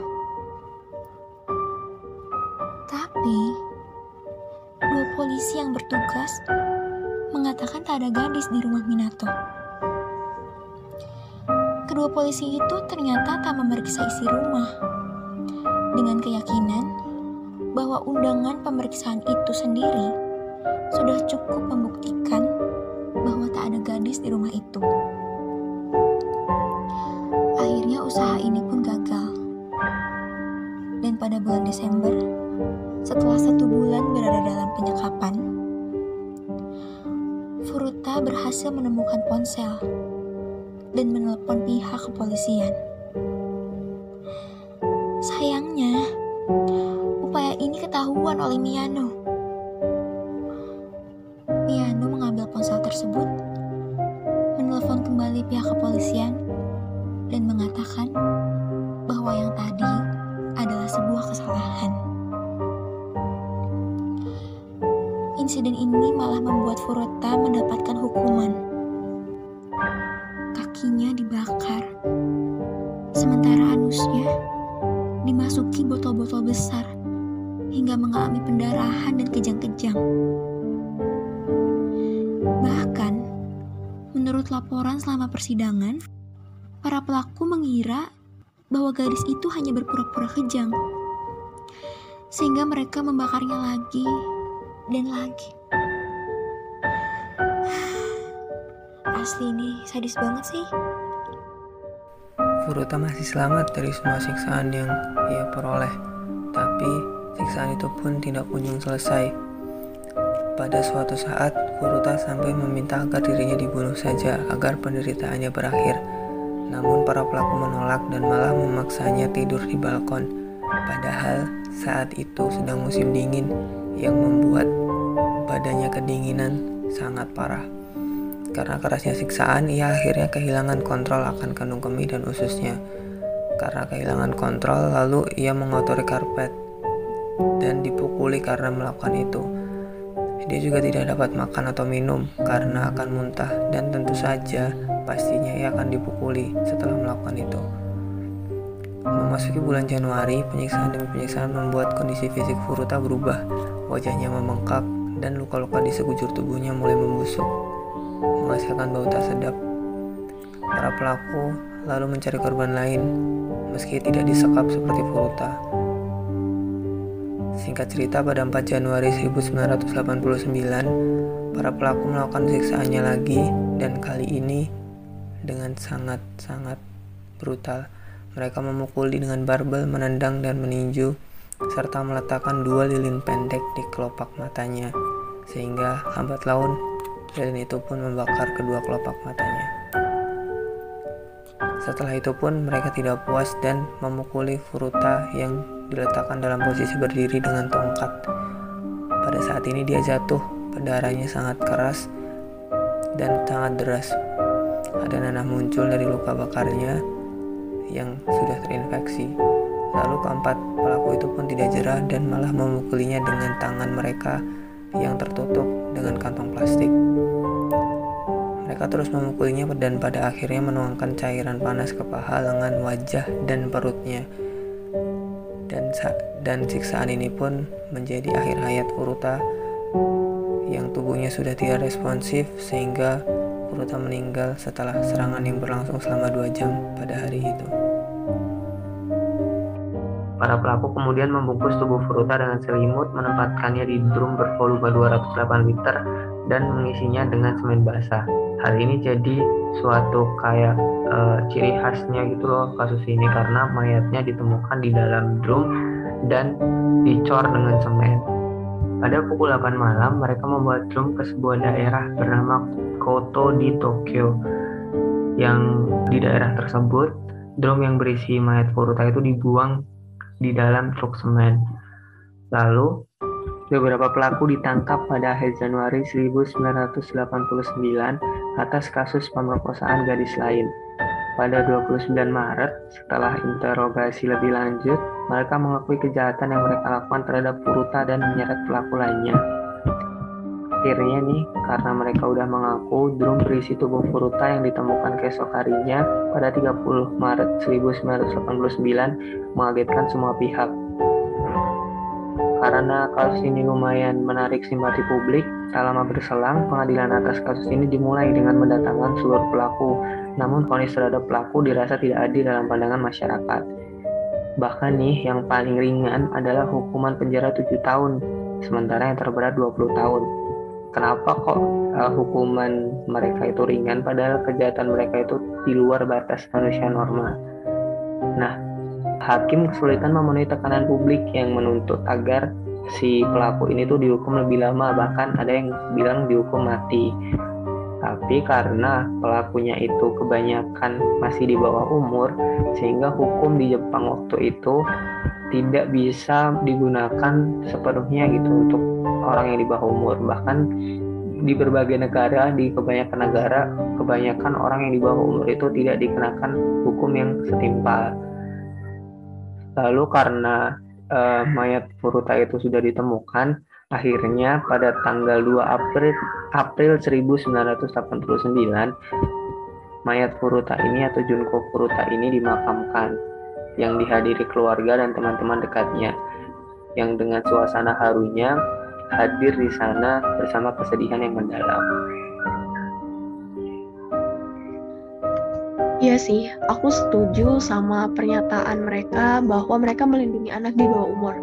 Tapi, dua polisi yang bertugas mengatakan tak ada gadis di rumah Minato. Kedua polisi itu ternyata tak memeriksa isi rumah dengan keyakinan bahwa undangan pemeriksaan itu sendiri sudah cukup membuktikan bahwa tak ada gadis di rumah itu pada bulan Desember, setelah satu bulan berada dalam penyekapan, Furuta berhasil menemukan ponsel dan menelpon pihak kepolisian. Kejang, sehingga mereka membakarnya lagi dan lagi. Asli ini sadis banget sih. Furuta masih selamat dari semua siksaan yang ia peroleh, tapi siksaan itu pun tidak kunjung selesai. Pada suatu saat, Furuta sampai meminta agar dirinya dibunuh saja agar penderitaannya berakhir. Namun para pelaku menolak dan malah memaksanya tidur di balkon. Padahal saat itu sedang musim dingin yang membuat badannya kedinginan sangat parah. Karena kerasnya siksaan, ia akhirnya kehilangan kontrol akan kandung kemih dan ususnya. Karena kehilangan kontrol, lalu ia mengotori karpet dan dipukuli karena melakukan itu. Dia juga tidak dapat makan atau minum karena akan muntah dan tentu saja pastinya ia akan dipukuli setelah melakukan itu. Memasuki bulan Januari, penyiksaan demi penyiksaan membuat kondisi fisik Furuta berubah. Wajahnya membengkak dan luka-luka di sekujur tubuhnya mulai membusuk, menghasilkan bau tak sedap. para pelaku lalu mencari korban lain meski tidak disekap seperti Furuta. Singkat cerita pada 4 Januari 1989, para pelaku melakukan siksaannya lagi dan kali ini dengan sangat-sangat brutal. Mereka memukuli dengan barbel, menendang dan meninju serta meletakkan dua lilin pendek di kelopak matanya sehingga lambat laun lilin itu pun membakar kedua kelopak matanya. Setelah itu pun mereka tidak puas dan memukuli Furuta yang diletakkan dalam posisi berdiri dengan tongkat. Pada saat ini dia jatuh, darahnya sangat keras dan sangat deras. Ada nanah muncul dari luka bakarnya yang sudah terinfeksi. Lalu keempat pelaku itu pun tidak jerah dan malah memukulinya dengan tangan mereka yang tertutup dengan kantong plastik. Mereka terus memukulinya dan pada akhirnya menuangkan cairan panas ke paha, lengan, wajah, dan perutnya. Dan, dan siksaan ini pun menjadi akhir hayat Furuta yang tubuhnya sudah tidak responsif sehingga Furuta meninggal setelah serangan yang berlangsung selama dua jam pada hari itu. Para pelaku kemudian membungkus tubuh Furuta dengan selimut, menempatkannya di drum bervolume 208 liter, dan mengisinya dengan semen basah hal ini jadi suatu kayak uh, ciri khasnya gitu loh kasus ini karena mayatnya ditemukan di dalam drum dan dicor dengan semen. Pada pukul 8 malam, mereka membawa drum ke sebuah daerah bernama Koto di Tokyo. Yang di daerah tersebut, drum yang berisi mayat Furuta itu dibuang di dalam truk semen. Lalu, Beberapa pelaku ditangkap pada akhir Januari 1989 atas kasus pemerkosaan gadis lain. Pada 29 Maret, setelah interogasi lebih lanjut, mereka mengakui kejahatan yang mereka lakukan terhadap Puruta dan menyeret pelaku lainnya. Akhirnya nih, karena mereka udah mengaku, drum berisi tubuh Furuta yang ditemukan keesok harinya pada 30 Maret 1989 mengagetkan semua pihak. Karena kasus ini lumayan menarik simpati publik, tak lama berselang pengadilan atas kasus ini dimulai dengan mendatangkan seluruh pelaku. Namun vonis terhadap pelaku dirasa tidak adil dalam pandangan masyarakat. Bahkan nih yang paling ringan adalah hukuman penjara 7 tahun, sementara yang terberat 20 tahun. Kenapa kok uh, hukuman mereka itu ringan padahal kejahatan mereka itu di luar batas manusia normal? Nah, hakim kesulitan memenuhi tekanan publik yang menuntut agar si pelaku ini tuh dihukum lebih lama bahkan ada yang bilang dihukum mati tapi karena pelakunya itu kebanyakan masih di bawah umur sehingga hukum di Jepang waktu itu tidak bisa digunakan sepenuhnya gitu untuk orang yang di bawah umur. Bahkan di berbagai negara di kebanyakan negara kebanyakan orang yang di bawah umur itu tidak dikenakan hukum yang setimpal. Lalu karena uh, mayat Furuta itu sudah ditemukan, akhirnya pada tanggal 2 April April 1989 mayat Furuta ini atau Junko Furuta ini dimakamkan yang dihadiri keluarga dan teman-teman dekatnya yang dengan suasana harunya hadir di sana bersama kesedihan yang mendalam. Iya sih, aku setuju sama pernyataan mereka bahwa mereka melindungi anak di bawah umur.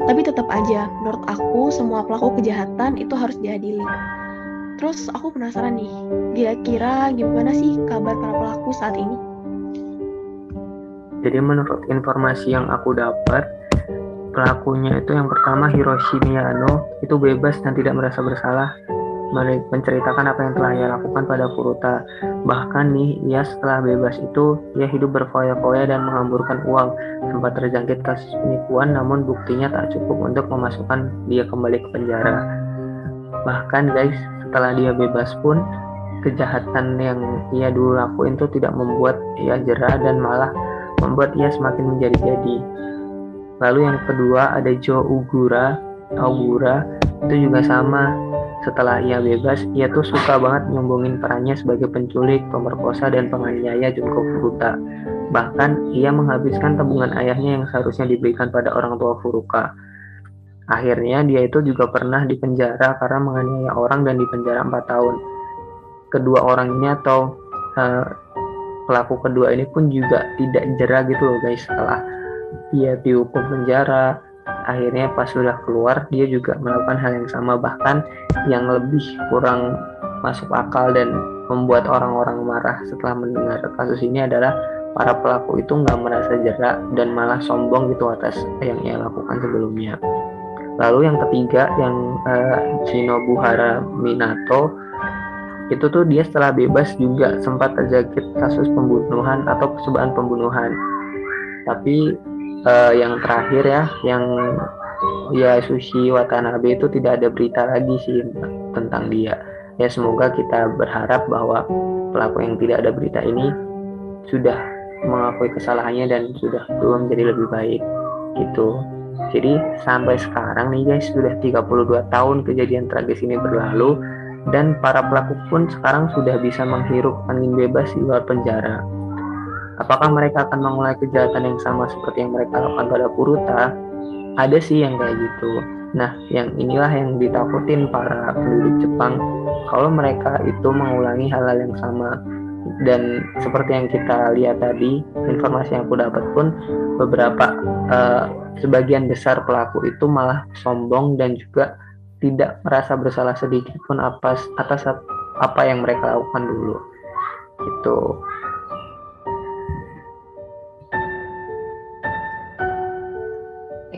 Tapi tetap aja, menurut aku semua pelaku kejahatan itu harus diadili. Terus aku penasaran nih, kira-kira gimana sih kabar para pelaku saat ini? Jadi menurut informasi yang aku dapat, pelakunya itu yang pertama Hiroshi Miyano itu bebas dan tidak merasa bersalah menceritakan apa yang telah ia lakukan pada Furuta. Bahkan nih, ia setelah bebas itu, ia hidup berfoya-foya dan menghamburkan uang. Sempat terjangkit kasus penipuan, namun buktinya tak cukup untuk memasukkan dia kembali ke penjara. Bahkan guys, setelah dia bebas pun, kejahatan yang ia dulu lakuin itu tidak membuat ia jerah dan malah membuat ia semakin menjadi-jadi. Lalu yang kedua ada Joe Ugura, Augura, itu juga sama setelah ia bebas, ia tuh suka banget nyombongin perannya sebagai penculik, pemerkosa, dan penganiaya Junko Furuta. Bahkan, ia menghabiskan tabungan ayahnya yang seharusnya diberikan pada orang tua Furuka. Akhirnya, dia itu juga pernah dipenjara karena menganiaya orang dan dipenjara 4 tahun. Kedua orang ini atau uh, pelaku kedua ini pun juga tidak jerah gitu loh guys setelah dia dihukum penjara akhirnya pas sudah keluar dia juga melakukan hal yang sama bahkan yang lebih kurang masuk akal dan membuat orang-orang marah setelah mendengar kasus ini adalah para pelaku itu nggak merasa jerak dan malah sombong gitu atas yang ia lakukan sebelumnya. Lalu yang ketiga yang uh, Shinobuhara Minato itu tuh dia setelah bebas juga sempat terjangkit kasus pembunuhan atau percobaan pembunuhan. Tapi uh, yang terakhir ya yang ya Sushi Watanabe itu tidak ada berita lagi sih tentang dia. Ya semoga kita berharap bahwa pelaku yang tidak ada berita ini sudah mengakui kesalahannya dan sudah belum menjadi lebih baik gitu. Jadi sampai sekarang nih guys sudah 32 tahun kejadian tragis ini berlalu dan para pelaku pun sekarang sudah bisa menghirup angin bebas di luar penjara. Apakah mereka akan mengulangi kejahatan yang sama seperti yang mereka lakukan pada Puruta? Ada sih yang kayak gitu. Nah, yang inilah yang ditakutin para penduduk Jepang kalau mereka itu mengulangi hal-hal yang sama. Dan seperti yang kita lihat tadi, informasi yang aku dapat pun beberapa uh, sebagian besar pelaku itu malah sombong dan juga tidak merasa bersalah sedikit pun atas atas apa yang mereka lakukan dulu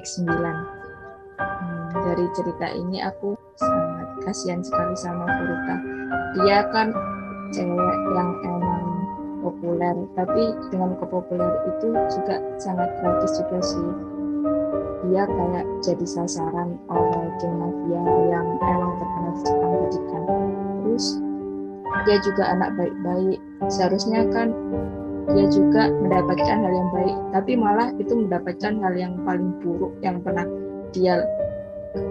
itu X9 hmm, dari cerita ini aku sangat kasihan sekali sama Furuta. Dia kan cewek yang emang populer tapi dengan kepopuler itu juga sangat tragis juga sih. Dia kayak jadi sasaran oleh geng mafia yang emang terkenal di Jepang tadi kan. Terus dia juga anak baik-baik. Seharusnya kan dia juga mendapatkan hal yang baik tapi malah itu mendapatkan hal yang paling buruk yang pernah dia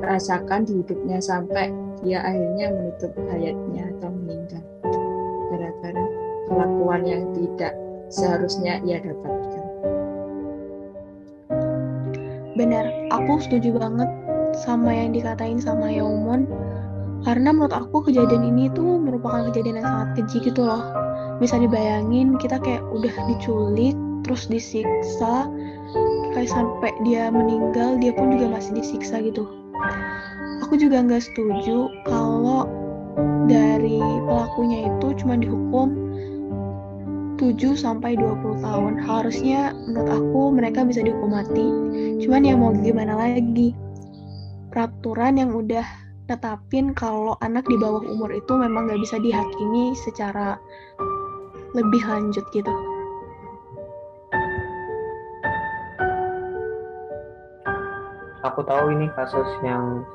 rasakan di hidupnya sampai dia akhirnya menutup hayatnya atau meninggal. Gara-gara kelakuan yang tidak seharusnya ia dapatkan. Benar aku setuju banget sama yang dikatain sama Yaumon karena menurut aku kejadian ini tuh merupakan kejadian yang sangat keji gitu loh bisa dibayangin kita kayak udah diculik terus disiksa kayak sampai dia meninggal dia pun juga masih disiksa gitu aku juga nggak setuju kalau dari pelakunya itu cuma dihukum 7 sampai 20 tahun. Harusnya menurut aku mereka bisa dihukum mati. Cuman ya mau gimana lagi? Peraturan yang udah tetapin kalau anak di bawah umur itu memang nggak bisa dihakimi secara lebih lanjut gitu. Aku tahu ini kasus yang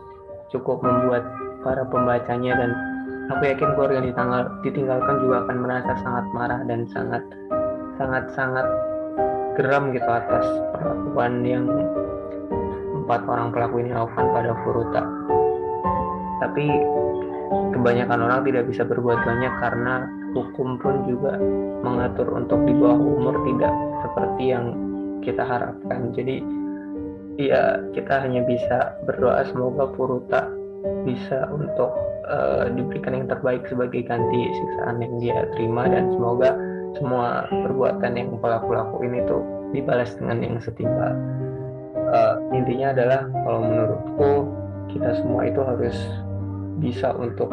cukup membuat para pembacanya dan aku yakin keluarga ditanggal, ditinggalkan juga akan merasa sangat marah dan sangat sangat sangat geram gitu atas perlakuan yang empat orang pelaku ini lakukan pada Furuta. Tapi kebanyakan orang tidak bisa berbuat banyak karena hukum pun juga mengatur untuk di bawah umur tidak seperti yang kita harapkan. Jadi ya kita hanya bisa berdoa semoga Furuta bisa untuk uh, diberikan yang terbaik sebagai ganti siksaan yang dia terima dan semoga semua perbuatan yang pelaku-laku ini tuh dibalas dengan yang setimpal. Uh, intinya adalah kalau menurutku kita semua itu harus bisa untuk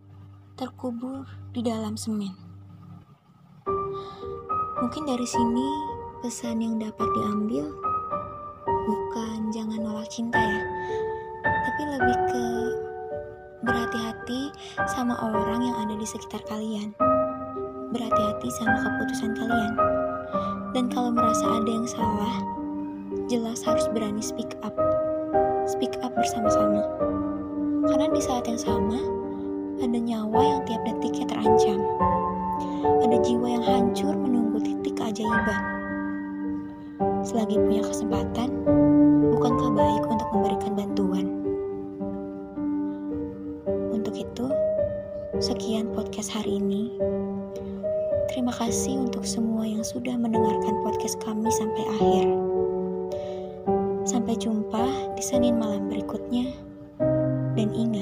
terkubur di dalam semen. Mungkin dari sini pesan yang dapat diambil bukan jangan nolak cinta ya, tapi lebih ke berhati-hati sama orang yang ada di sekitar kalian. Berhati-hati sama keputusan kalian. Dan kalau merasa ada yang salah, jelas harus berani speak up. Speak up bersama-sama. Karena di saat yang sama, ada nyawa yang tiap detiknya terancam. Ada jiwa yang hancur menunggu titik keajaiban. Selagi punya kesempatan, bukankah baik untuk memberikan bantuan? Untuk itu, sekian podcast hari ini. Terima kasih untuk semua yang sudah mendengarkan podcast kami sampai akhir. Sampai jumpa di Senin malam berikutnya. Dan ingat,